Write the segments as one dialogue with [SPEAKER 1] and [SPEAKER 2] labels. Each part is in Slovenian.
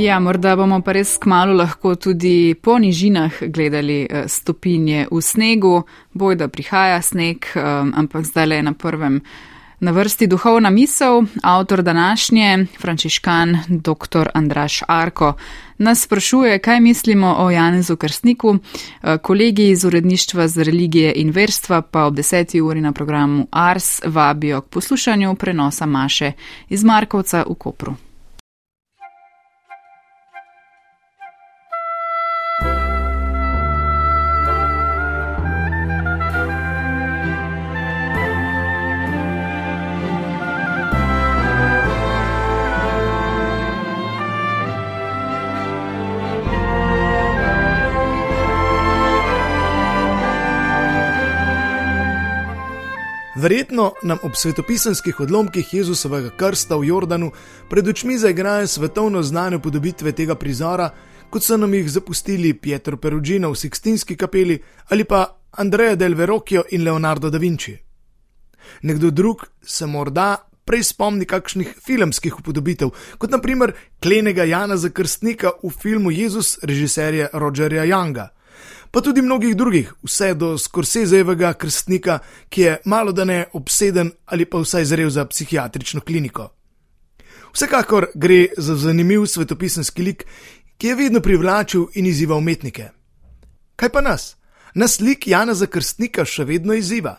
[SPEAKER 1] Ja, morda bomo pa res kmalo lahko tudi po nižinah gledali eh, stopinje v snegu, boj da prihaja sneg, eh, ampak zdaj le na prvem. Na vrsti duhovna misel, avtor današnje, frančiškan dr. Andraš Arko, nas sprašuje, kaj mislimo o Janezu Krstniku. Eh, kolegi iz uredništva za religije in verstva pa ob deseti uri na programu Ars vabijo k poslušanju prenosa Maše iz Markovca v Kopru.
[SPEAKER 2] Verjetno nam ob svetopisanskih odlomkih Jezusovega krsta v Jordanu pred očmi zaigrajo svetovno znane podobitve tega prizora, kot so nam jih zapustili Pietro Perugino v Sixtinski kapeli ali pa Andrea del Verocchio in Leonardo da Vinci. Nekdo drug se morda prej spomni kakšnih filmskih upodobitev, kot naprimer klenega Jana za krstnika v filmu Jezus režiserja Rogerja Younga pa tudi mnogih drugih, vse do Scorsesejevega krstnika, ki je malo da ne obseden ali pa vsaj zrel za psihiatrično kliniko. Vsekakor gre za zanimiv svetopisanski lik, ki je vedno privlačil in izzival umetnike. Kaj pa nas? Nas lik Jana za krstnika še vedno izziva.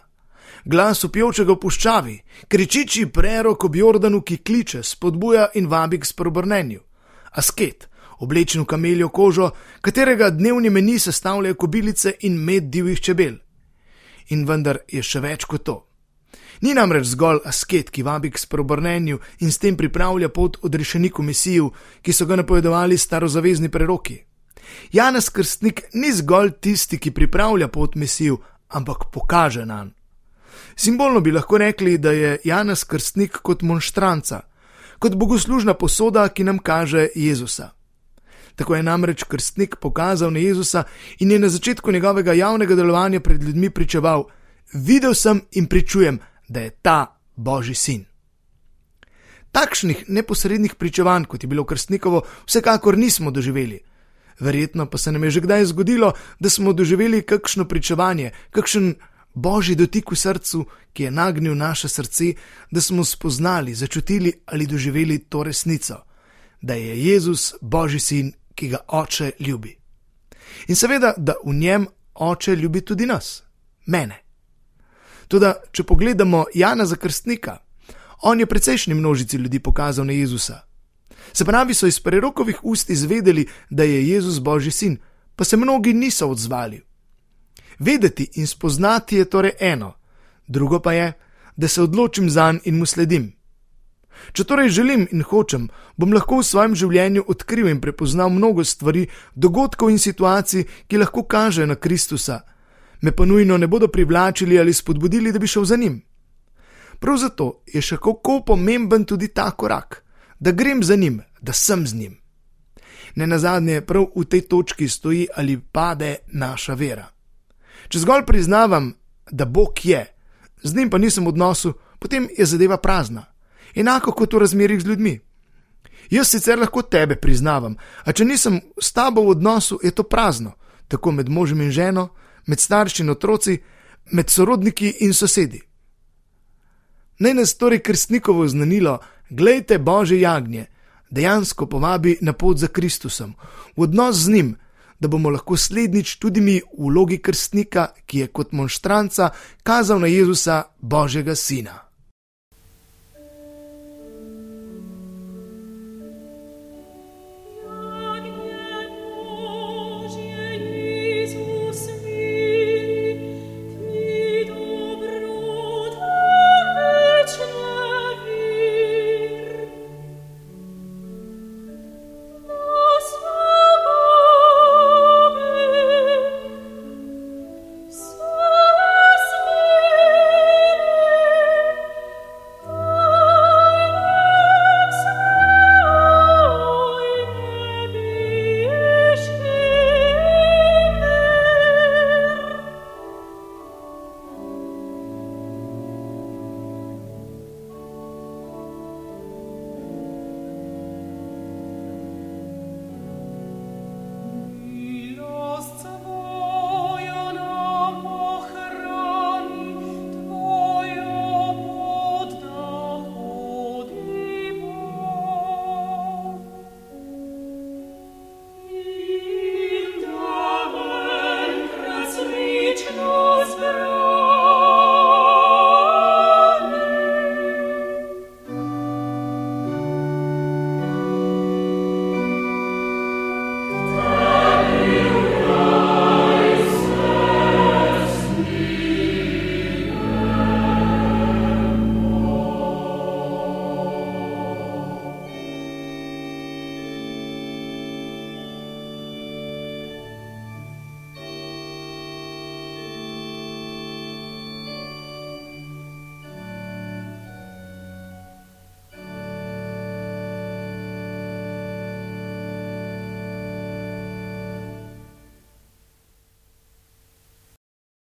[SPEAKER 2] Glas upijočega v puščavi, kričiči prerok ob Jordanu, ki kliče, spodbuja in vabi k sprobrnenju. Asket, oblečen v kameljo kožo, katerega dnevni meni sestavljajo kobilice in med divjih čebel. In vendar je še več kot to. Ni namreč zgolj asket, ki vabi k sprobrnenju in s tem pripravlja pot odrešeniku Mesiju, ki so ga napovedovali starozavezni preroki. Janez Krstnik ni zgolj tisti, ki pripravlja pot Mesiju, ampak pokaže nam. Simbolno bi lahko rekli, da je Janez Krstnik kot monštranca, kot bogoslužna posoda, ki nam kaže Jezusa. Tako je namreč krstnik pokazal na Jezusa in je na začetku njegovega javnega delovanja pred ljudmi pričeval: Videl sem in pričujem, da je ta Božji sin. Takšnih neposrednih pričevanj, kot je bilo krstnikovo, vsekakor nismo doživeli. Verjetno pa se nam je že kdaj zgodilo, da smo doživeli kakšno pričevanje, kakšen božji dotik v srcu, ki je nagnil naše srce, da smo spoznali, začutili ali doživeli to resnico, da je Jezus Božji sin ki ga oče ljubi. In seveda, da v njem oče ljubi tudi nas, mene. Tudi, če pogledamo Jana za krstnika, on je precejšnji množici ljudi pokazal na Jezusa. Se pravi, so iz prerokovih ust izvedeli, da je Jezus Božji sin, pa se mnogi niso odzvali. Vedeti in spoznati je torej eno, drugo pa je, da se odločim za njim in mu sledim. Če torej želim in hočem, bom lahko v svojem življenju odkril in prepoznal mnogo stvari, dogodkov in situacij, ki lahko kažejo na Kristusa, me pa nujno ne bodo privlačili ali spodbudili, da bi šel za njim. Prav zato je še kako pomemben tudi ta korak, da grem za njim, da sem z njim. Ne na zadnje, prav v tej točki stoji ali pade naša vera. Če zgolj priznavam, da Bog je, z njim pa nisem v odnosu, potem je zadeva prazna enako kot v razmerih z ljudmi. Jaz sicer lahko tebe priznavam, a če nisem s tabo v odnosu, je to prazno, tako med možem in ženo, med starši in otroci, med sorodniki in sosedi. Naj nas torej krstnikovo znanilo, gledajte Bože jagnje, dejansko povabi na pot za Kristusom, v odnos z njim, da bomo lahko slednjič tudi mi v vlogi krstnika, ki je kot monštranca kazal na Jezusa, Božjega Sina.